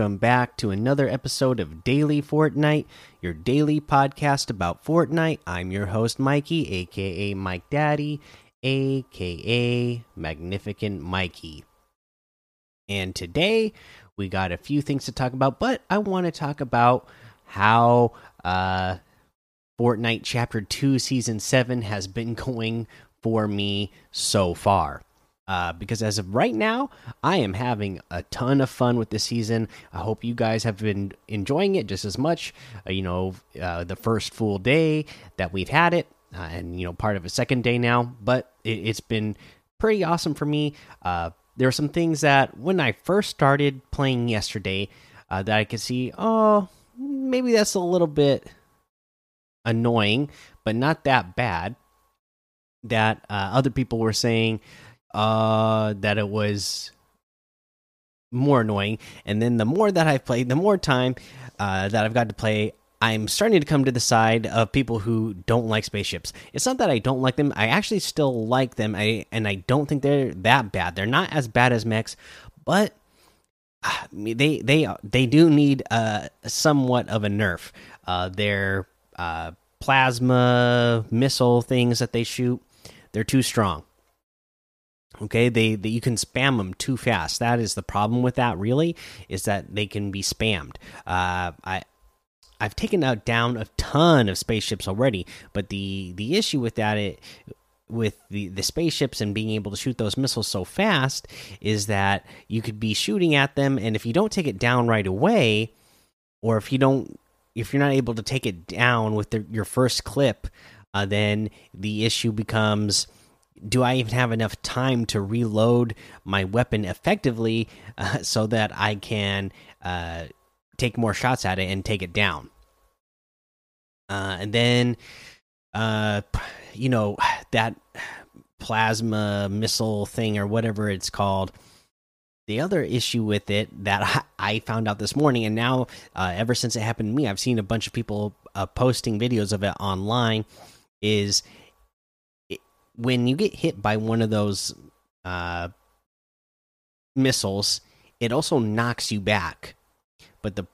welcome back to another episode of Daily Fortnite, your daily podcast about Fortnite. I'm your host, Mikey, aka Mike Daddy, aka Magnificent Mikey. And today we got a few things to talk about, but I want to talk about how uh, Fortnite Chapter 2 Season 7 has been going for me so far. Uh, because as of right now, I am having a ton of fun with this season. I hope you guys have been enjoying it just as much. Uh, you know, uh, the first full day that we've had it, uh, and you know, part of a second day now. But it, has been pretty awesome for me. Uh, there are some things that when I first started playing yesterday, uh, that I could see. Oh, maybe that's a little bit annoying, but not that bad. That other people were saying uh, that it was more annoying. And then the more that I've played, the more time uh, that I've got to play, I'm starting to come to the side of people who don't like spaceships. It's not that I don't like them; I actually still like them. I and I don't think they're that bad. They're not as bad as mechs, but uh, they they they do need uh, somewhat of a nerf. Uh, their uh, plasma missile things that they shoot, they're too strong. Okay, they, they you can spam them too fast. That is the problem with that. Really, is that they can be spammed. Uh, I I've taken out down a ton of spaceships already, but the the issue with that it with the the spaceships and being able to shoot those missiles so fast is that you could be shooting at them, and if you don't take it down right away, or if you don't if you're not able to take it down with the, your first clip, uh, then the issue becomes do I even have enough time to reload my weapon effectively uh, so that I can uh, take more shots at it and take it down? Uh, and then, uh, you know, that plasma missile thing or whatever it's called. The other issue with it that I found out this morning, and now uh, ever since it happened to me, I've seen a bunch of people uh, posting videos of it online, is when you get hit by one of those uh, missiles, it also knocks you back. But the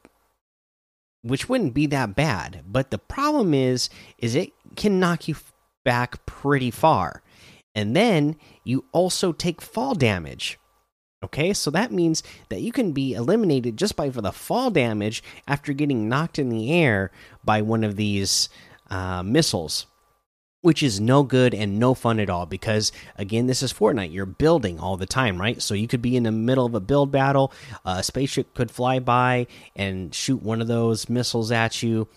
which wouldn't be that bad, but the problem is is it can knock you back pretty far. And then you also take fall damage. Okay, so that means that you can be eliminated just by for the fall damage after getting knocked in the air by one of these uh, missiles which is no good and no fun at all because again this is fortnite. You're building all the time right? So you could be in the middle of a build battle. A spaceship could fly by and shoot one of those missiles at you.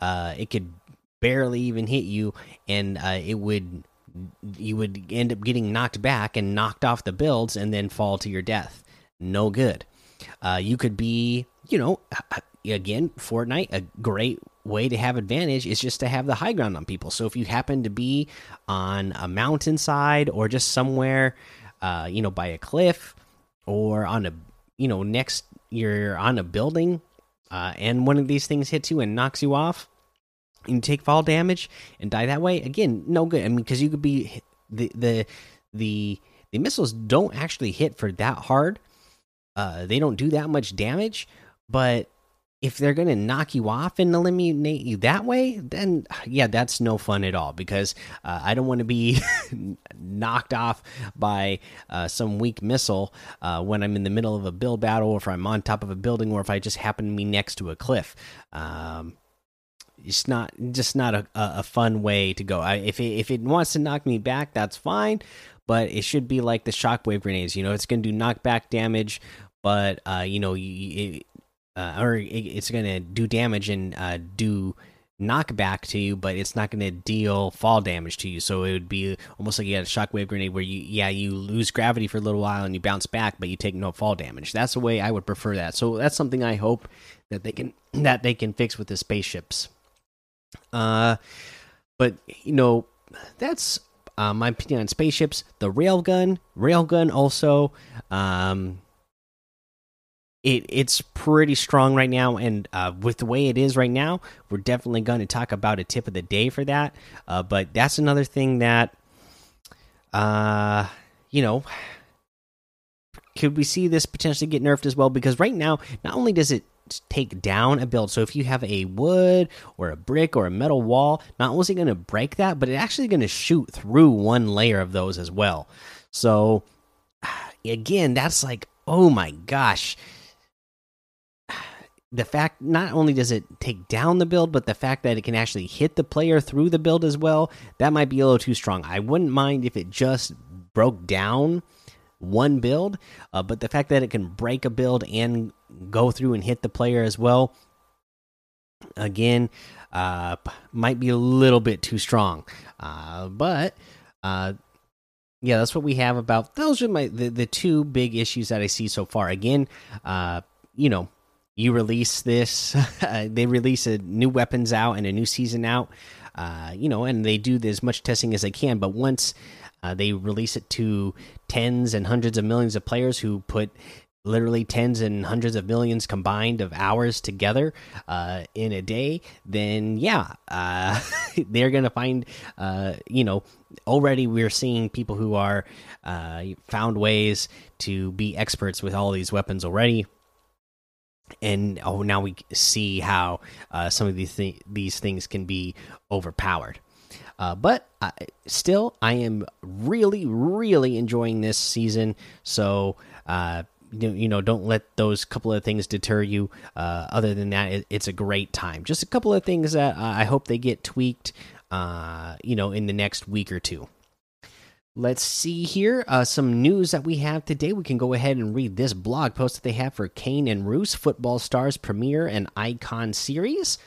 Uh, it could barely even hit you and uh, it would you would end up getting knocked back and knocked off the builds and then fall to your death. No good. Uh, you could be you know again fortnite a great way to have advantage is just to have the high ground on people. So if you happen to be on a mountainside or just somewhere, uh, you know, by a cliff or on a, you know, next you're on a building, uh, and one of these things hits you and knocks you off, and you take fall damage and die that way. Again, no good. I mean, because you could be the the the the missiles don't actually hit for that hard. Uh, they don't do that much damage, but if they're going to knock you off and eliminate you that way, then yeah, that's no fun at all because uh, I don't want to be knocked off by uh, some weak missile uh, when I'm in the middle of a build battle or if I'm on top of a building or if I just happen to be next to a cliff. Um, it's not just not a, a fun way to go. I, if it, if it wants to knock me back, that's fine, but it should be like the shockwave grenades. You know, it's going to do knockback damage, but uh, you know, you, it, uh, or it's going to do damage and uh, do knockback to you, but it's not going to deal fall damage to you. So it would be almost like you had a shockwave grenade where you, yeah, you lose gravity for a little while and you bounce back, but you take no fall damage. That's the way I would prefer that. So that's something I hope that they can that they can fix with the spaceships. Uh, but you know, that's uh, my opinion on spaceships. The railgun, railgun also. Um, it it's pretty strong right now, and uh, with the way it is right now, we're definitely going to talk about a tip of the day for that. Uh, but that's another thing that, uh, you know, could we see this potentially get nerfed as well? Because right now, not only does it take down a build, so if you have a wood or a brick or a metal wall, not only is it going to break that, but it's actually going to shoot through one layer of those as well. So again, that's like, oh my gosh. The fact not only does it take down the build, but the fact that it can actually hit the player through the build as well, that might be a little too strong. I wouldn't mind if it just broke down one build, uh, but the fact that it can break a build and go through and hit the player as well, again, uh, might be a little bit too strong. Uh, but uh, yeah, that's what we have about those are my the, the two big issues that I see so far. Again, uh, you know, you release this, they release a new weapons out and a new season out. Uh, you know, and they do as much testing as they can. But once uh, they release it to tens and hundreds of millions of players who put literally tens and hundreds of millions combined of hours together uh, in a day, then yeah, uh, they're gonna find, uh, you know, already we're seeing people who are uh, found ways to be experts with all these weapons already. And oh, now we see how uh, some of these th these things can be overpowered. Uh, but I, still, I am really, really enjoying this season. So, uh, you know, don't let those couple of things deter you. Uh, other than that, it, it's a great time. Just a couple of things that I hope they get tweaked. Uh, you know, in the next week or two. Let's see here. Uh, some news that we have today. We can go ahead and read this blog post that they have for Kane and Reus Football Stars premiere and Icon Series.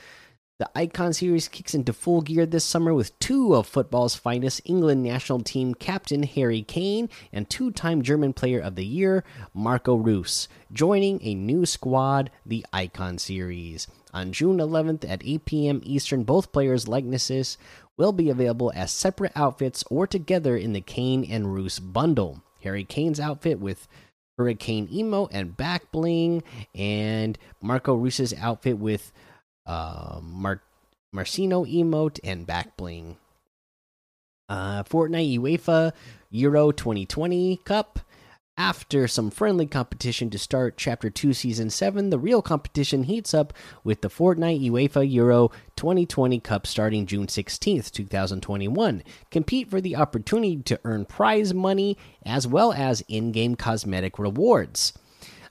The Icon Series kicks into full gear this summer with two of football's finest England national team captain Harry Kane and two time German Player of the Year Marco Reus joining a new squad, the Icon Series. On June 11th at 8 p.m. Eastern, both players' likenesses will be available as separate outfits or together in the Kane and Reus bundle. Harry Kane's outfit with Hurricane Emo and back bling, and Marco Reus's outfit with uh, Mar Marcino emote, and back bling. Uh, Fortnite UEFA Euro 2020 Cup. After some friendly competition to start Chapter 2 Season 7, the real competition heats up with the Fortnite UEFA Euro 2020 Cup starting June 16th, 2021. Compete for the opportunity to earn prize money as well as in game cosmetic rewards.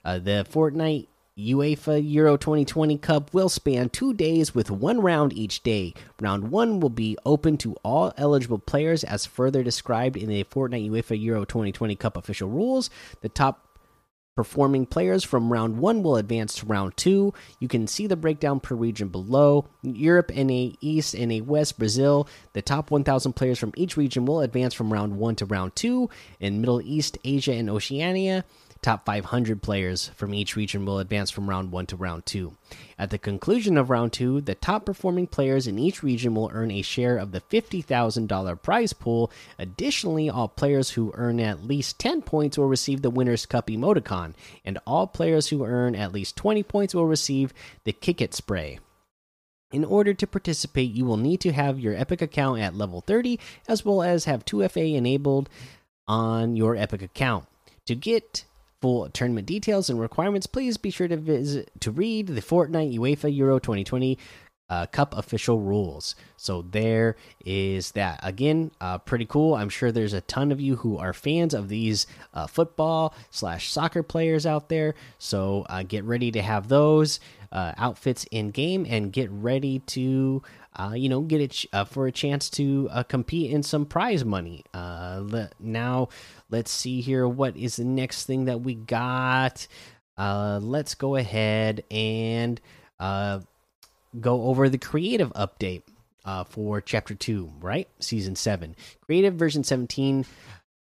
Uh, the Fortnite UEFA Euro 2020 Cup will span two days with one round each day. Round one will be open to all eligible players as further described in the Fortnite UEFA Euro 2020 Cup official rules. The top performing players from round one will advance to round two. You can see the breakdown per region below. Europe, NA East, NA West, Brazil. The top 1,000 players from each region will advance from round one to round two. In Middle East, Asia, and Oceania, Top 500 players from each region will advance from round 1 to round 2. At the conclusion of round 2, the top performing players in each region will earn a share of the $50,000 prize pool. Additionally, all players who earn at least 10 points will receive the Winner's Cup emoticon, and all players who earn at least 20 points will receive the Kick It Spray. In order to participate, you will need to have your Epic account at level 30, as well as have 2FA enabled on your Epic account. To get full tournament details and requirements, please be sure to visit to read the Fortnite UEFA Euro 2020 uh, Cup official rules. So there is that. Again, uh, pretty cool. I'm sure there's a ton of you who are fans of these uh, football slash soccer players out there. So uh, get ready to have those uh, outfits in game and get ready to. Uh, you know, get it for a chance to compete in some prize money. now, Let's see here. What is the next thing that we got? Uh, let's go ahead and uh, go over the creative update uh, for chapter 2, right? Season 7. Creative version 17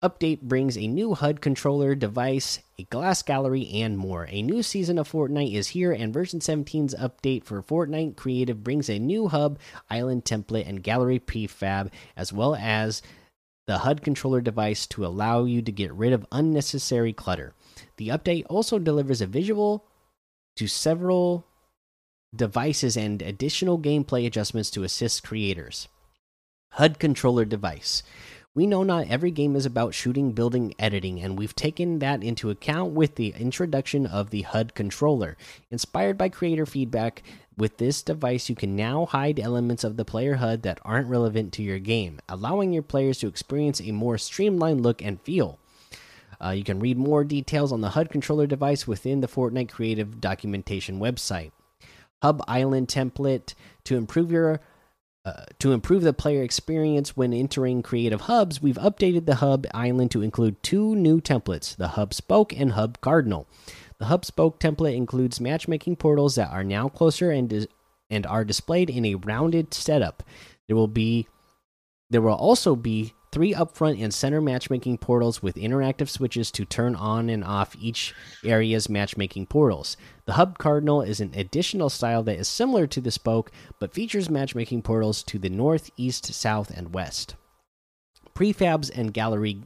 update brings a new HUD controller device, a glass gallery, and more. A new season of Fortnite is here, and version 17's update for Fortnite Creative brings a new hub, island template, and gallery prefab, as well as the HUD controller device to allow you to get rid of unnecessary clutter. The update also delivers a visual to several devices and additional gameplay adjustments to assist creators. HUD controller device. We know not every game is about shooting, building, editing, and we've taken that into account with the introduction of the HUD controller. Inspired by creator feedback, with this device you can now hide elements of the player HUD that aren't relevant to your game, allowing your players to experience a more streamlined look and feel. Uh, you can read more details on the HUD controller device within the Fortnite Creative documentation website. Hub Island template to improve your uh, to improve the player experience when entering creative hubs, we've updated the hub island to include two new templates the hub spoke and hub cardinal. The hub spoke template includes matchmaking portals that are now closer and and are displayed in a rounded setup. There will be there will also be three upfront and center matchmaking portals with interactive switches to turn on and off each area's matchmaking portals. The Hub Cardinal is an additional style that is similar to the Spoke, but features matchmaking portals to the north, east, south, and west. Prefabs and gallery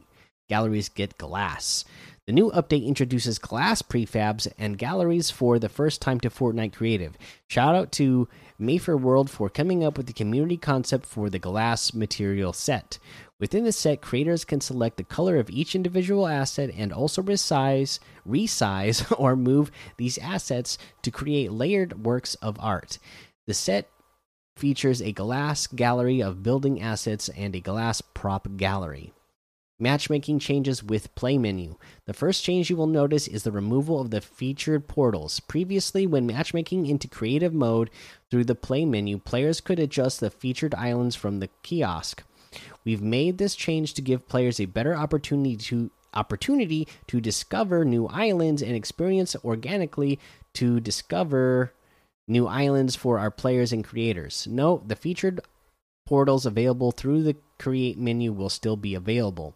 galleries get glass. The new update introduces glass prefabs and galleries for the first time to Fortnite Creative. Shout out to Mayfair World for coming up with the community concept for the glass material set. Within the set, creators can select the color of each individual asset and also resize, resize, or move these assets to create layered works of art. The set features a glass gallery of building assets and a glass prop gallery. Matchmaking changes with play menu. The first change you will notice is the removal of the featured portals. Previously, when matchmaking into creative mode through the play menu, players could adjust the featured islands from the kiosk. We've made this change to give players a better opportunity to opportunity to discover new islands and experience organically to discover new islands for our players and creators. Note the featured portals available through the create menu will still be available.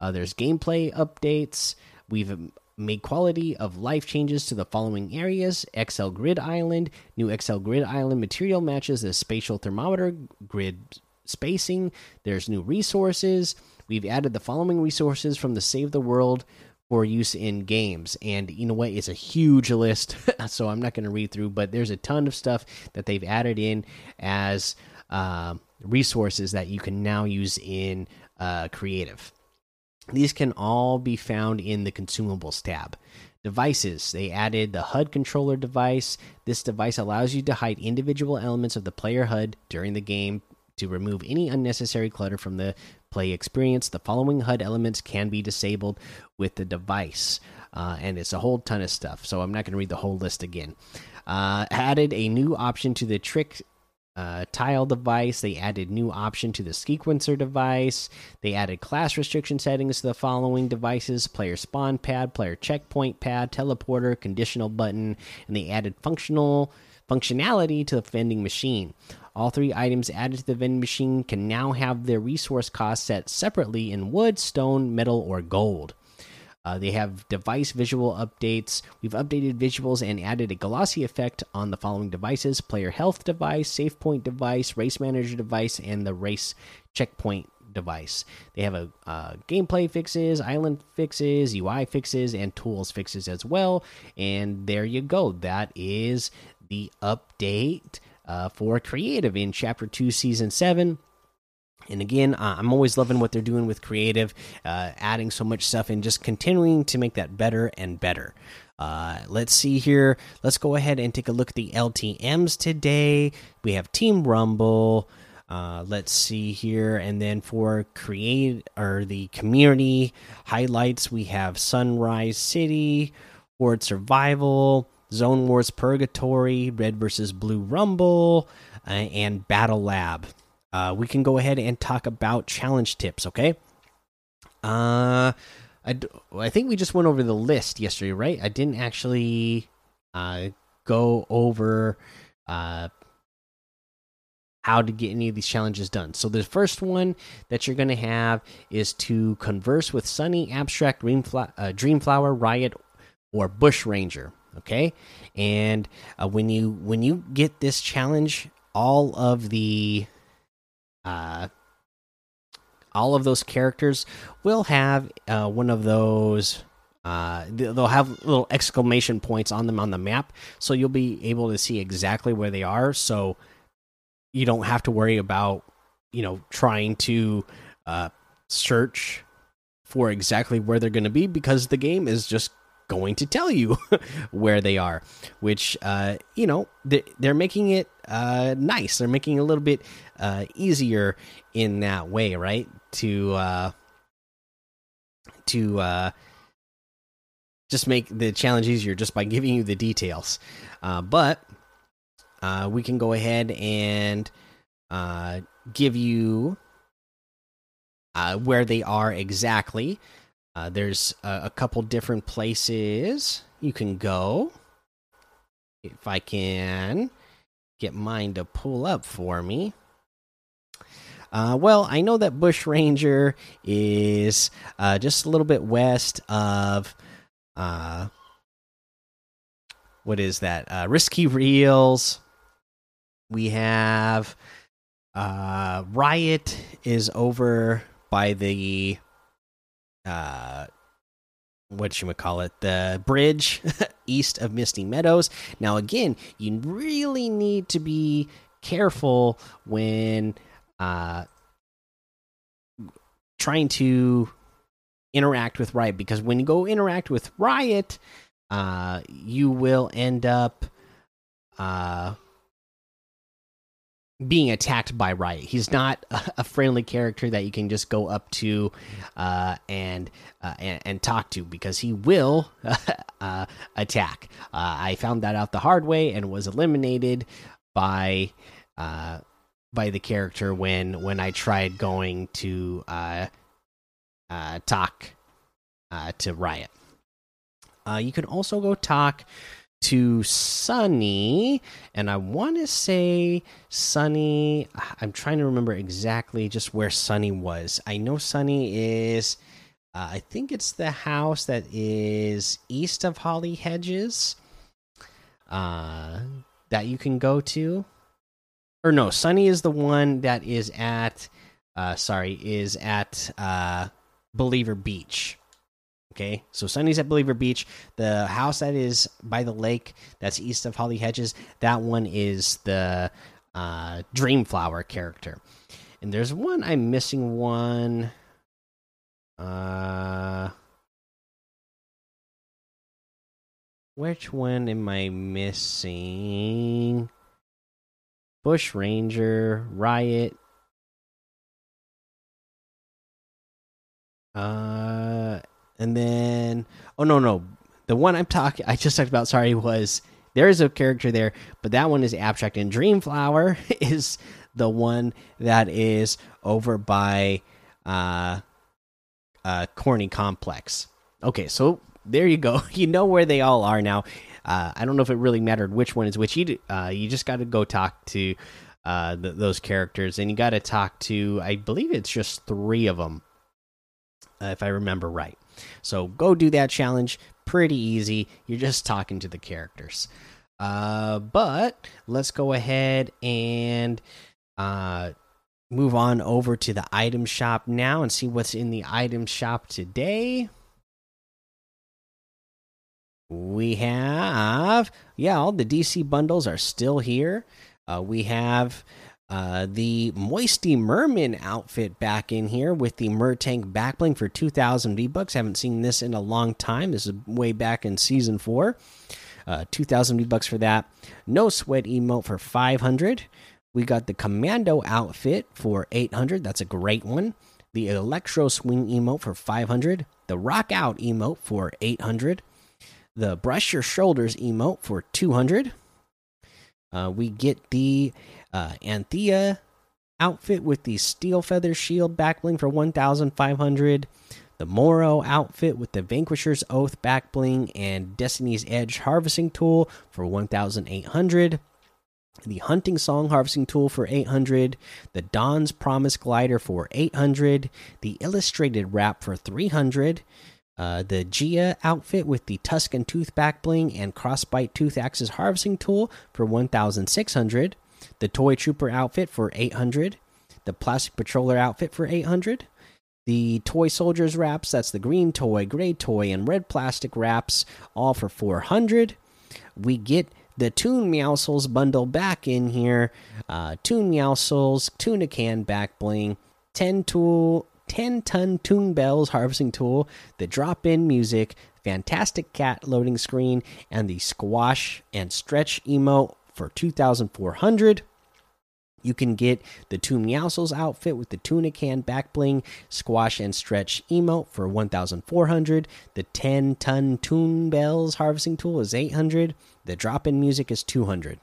Uh, there's gameplay updates. We've made quality of life changes to the following areas XL Grid Island. New XL Grid Island material matches the spatial thermometer grid spacing. There's new resources. We've added the following resources from the Save the World for use in games. And you know what? It's a huge list, so I'm not going to read through, but there's a ton of stuff that they've added in as uh, resources that you can now use in uh, creative. These can all be found in the consumables tab. Devices. They added the HUD controller device. This device allows you to hide individual elements of the player HUD during the game to remove any unnecessary clutter from the play experience. The following HUD elements can be disabled with the device. Uh, and it's a whole ton of stuff, so I'm not going to read the whole list again. Uh, added a new option to the trick uh, tile device. They added new option to the sequencer device. They added class restriction settings to the following devices: player spawn pad, player checkpoint pad, teleporter, conditional button, and they added functional functionality to the vending machine. All three items added to the vending machine can now have their resource cost set separately in wood, stone, metal, or gold. Uh, they have device visual updates. We've updated visuals and added a glossy effect on the following devices player health device, save point device, race manager device, and the race checkpoint device. They have a uh, gameplay fixes, island fixes, UI fixes, and tools fixes as well. And there you go. That is the update uh, for creative in chapter 2 season 7 and again i'm always loving what they're doing with creative uh, adding so much stuff and just continuing to make that better and better. Uh, let's see here. Let's go ahead and take a look at the ltms today. We have team rumble. Uh, let's see here. And then for create or the community highlights we have sunrise city horde survival Zone Wars Purgatory, Red versus Blue Rumble, uh, and Battle Lab. Uh, we can go ahead and talk about challenge tips, okay? Uh, I, I think we just went over the list yesterday, right? I didn't actually uh, go over uh, how to get any of these challenges done. So the first one that you're going to have is to converse with Sunny, Abstrakt, uh, Dreamflower, Riot, or Bush Ranger okay? And uh, when you when you get this challenge all of the uh all of those characters will have uh, one of those uh, they'll have little exclamation points on them on the map so you'll be able to see exactly where they are so you don't have to worry about you know trying to uh, search for exactly where they're going to be because the game is just going to tell you where they are which uh you know they're, making it uh nice. They're making it a little bit uh easier in that way right? To uh to uh just make the challenge easier just by giving you the details. Uh but uh we can go ahead and uh give you uh where they are exactly uh, there's a, a, couple different places you can go. If I can get mine to pull up for me. Uh, well, I know that Bush Ranger is uh, just a little bit west of. Uh, what is that? Uh, Risky Reels. We have. Uh, Riot is over by the uh what you would call it? The bridge east of misty meadows. Now again you really need to be careful when uh trying to interact with riot because when you go interact with riot uh you will end up uh being attacked by Riot. He's not a friendly character that you can just go up to uh, and, uh, and, and talk to because he will uh, attack. Uh, I found that out the hard way and was eliminated by uh, by the character when when I tried going to uh, talk to Riot. you can also go talk to Sunny, and I want to say Sunny. I'm trying to remember exactly just where Sunny was. I know Sunny is. Uh, I think it's the house that is east of Holly Hedges. Uh, that you can go to, or no, Sunny is the one that is at. Uh, sorry, is at uh, Believer Beach. Okay, so Sunny's at Believer Beach. The house that is by the lake, that's east of Holly Hedges, that one is the uh, Dreamflower character. And there's one I'm missing. One. Uh, which one am I missing? Bush Ranger, Riot. Uh and then oh no no. The one i'm talking i just talked about sorry was there is a character there but that one is abstrakt. And dreamflower is the one that is over by uh uh corny complex. Okay so there you go. You know where they all are now. Uh i don't know if it really mattered which one is which. You uh you just got to go talk to uh those characters and you got to talk to i believe it's just three of them if i remember right so go do that challenge. Pretty easy. You're just talking to the characters. Uh, but let's go ahead and uh, move on over to the item shop now and see what's in the item shop today. We have, yeah, all the DC bundles are still here. Uh, we have uh, the Moisty Merman outfit back in here with the Mertank backbling for 2,000 V bucks. Haven't seen this in a long time. This is way back in season four. Uh, 2,000 V bucks for that. No sweat emote for 500. We got the Commando outfit for 800. That's a great one. The Electro Swing emote for 500. The Rock Out emote for 800. The Brush Your Shoulders emote for 200. Uh, we get the uh, Anthea outfit with the steel feather shield backbling for 1500 the Moro outfit with the Vanquisher's Oath backbling and Destiny's Edge harvesting tool for 1800 the Hunting Song harvesting tool for 800 the Dawn's Promise glider for 800 the Illustrated wrap for 300 uh, the Gia outfit with the Tuscan Tooth backbling and Crossbite Tooth Axes harvesting tool for 1600 the Toy Trooper outfit for 800, the Plastic Patroller outfit for 800, the Toy Soldiers wraps, that's the green toy, gray toy, and red plastic wraps, all for 400. We get the Toon Meowscles bundle back in here. Uh, Toon Meowscles, Tuna Can back bling, 10 tool 10 ton Toon Bells harvesting tool, the drop in music, fantastic cat loading screen, and the squash and stretch emote for 2400. You can get the two Meowscles outfit with the tuna can back bling, squash and stretch emote for 1400. The 10 ton Toon Bells harvesting tool is 800. The drop in music is 200.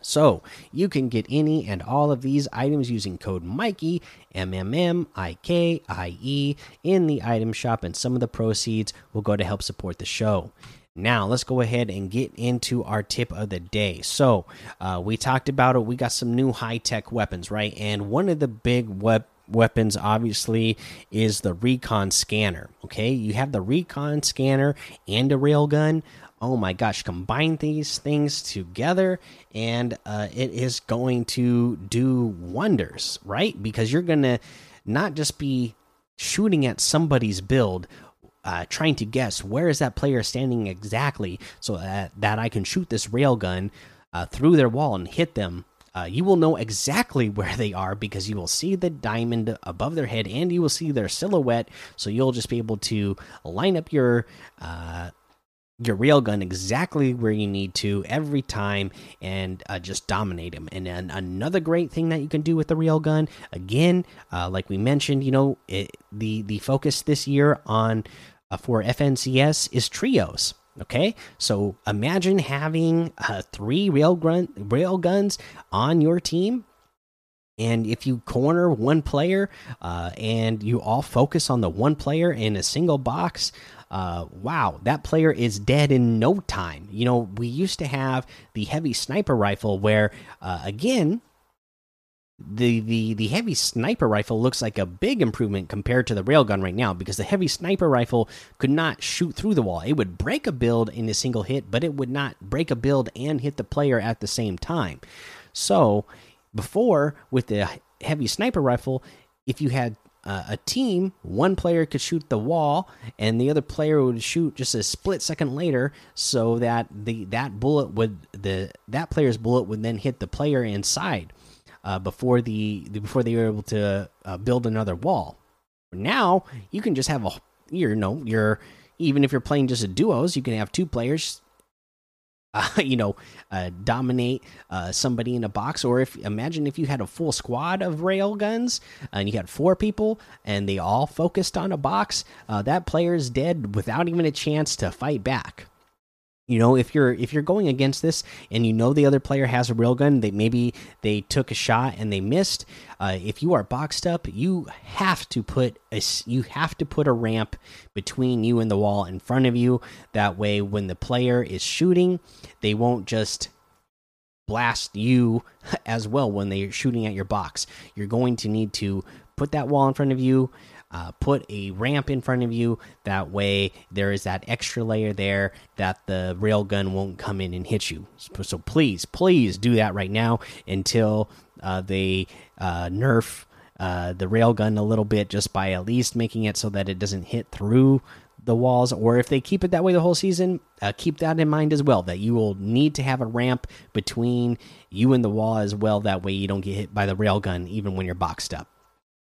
So you can get any and all of these items using code Mikey M M M I K I E in the item shop, and some of the proceeds will go to help support the show. Now let's go ahead and get into our tip of the day. So uh, we talked about it. We got some new high tech weapons, right? And one of the big web weapons obviously is the recon scanner okay you have the recon scanner and a railgun oh my gosh combine these things together and uh, it is going to do wonders right because you're gonna not just be shooting at somebody's build uh, trying to guess where is that player standing exactly so that, that i can shoot this railgun uh, through their wall and hit them uh, you will know exactly where they are because you will see the diamond above their head and you will see their silhouette so you'll just be able to line up your uh, your railgun exactly where you need to every time and uh, just dominate them. And then another great thing that you can do with the railgun, again, uh, like we mentioned, you know, it, the the focus this year on for FNCS is trios. Okay, so imagine having uh, three rail guns on your team and if you corner one player uh, and you all focus on the one player in a single box, uh, wow, that player is dead in no time. You know, we used to have the heavy sniper rifle where, uh, again, the the the heavy sniper rifle looks like a big improvement compared to the railgun right now because the heavy sniper rifle could not shoot through the wall. It would break a build in a single hit, but it would not break a build and hit the player at the same time. So, before with the heavy sniper rifle, if you had uh, a team, one player could shoot the wall, and the other player would shoot just a split second later, so that the that bullet would the that player's bullet would then hit the player inside uh, before the, before they were able to uh, build another wall. Now you can just have a you know you're even if you're playing just a duos, you can have two players uh, you know, uh, dominate uh, somebody in a box. Or if imagine if you had a full squad of rail guns and you had four people and they all focused on a box, uh, that player is dead without even a chance to fight back you know if you're if you're going against this and you know the other player has a railgun they maybe they took a shot and they missed uh, if you are boxed up you have to put a you have to put a ramp between you and the wall in front of you. That way when the player is shooting they won't just blast you as well when they're shooting at your box. You're going to need to put that wall in front of you uh, put a ramp in front of you. That way, there is that extra layer there that the railgun won't come in and hit you. So, please, please do that right now until uh, they uh, nerf uh, the railgun a little bit, just by at least making it so that it doesn't hit through the walls or if they keep it that way the whole season uh, keep that in mind as well that you will need to have a ramp between you and the wall as well that way you don't get hit by the railgun even when you're boxed up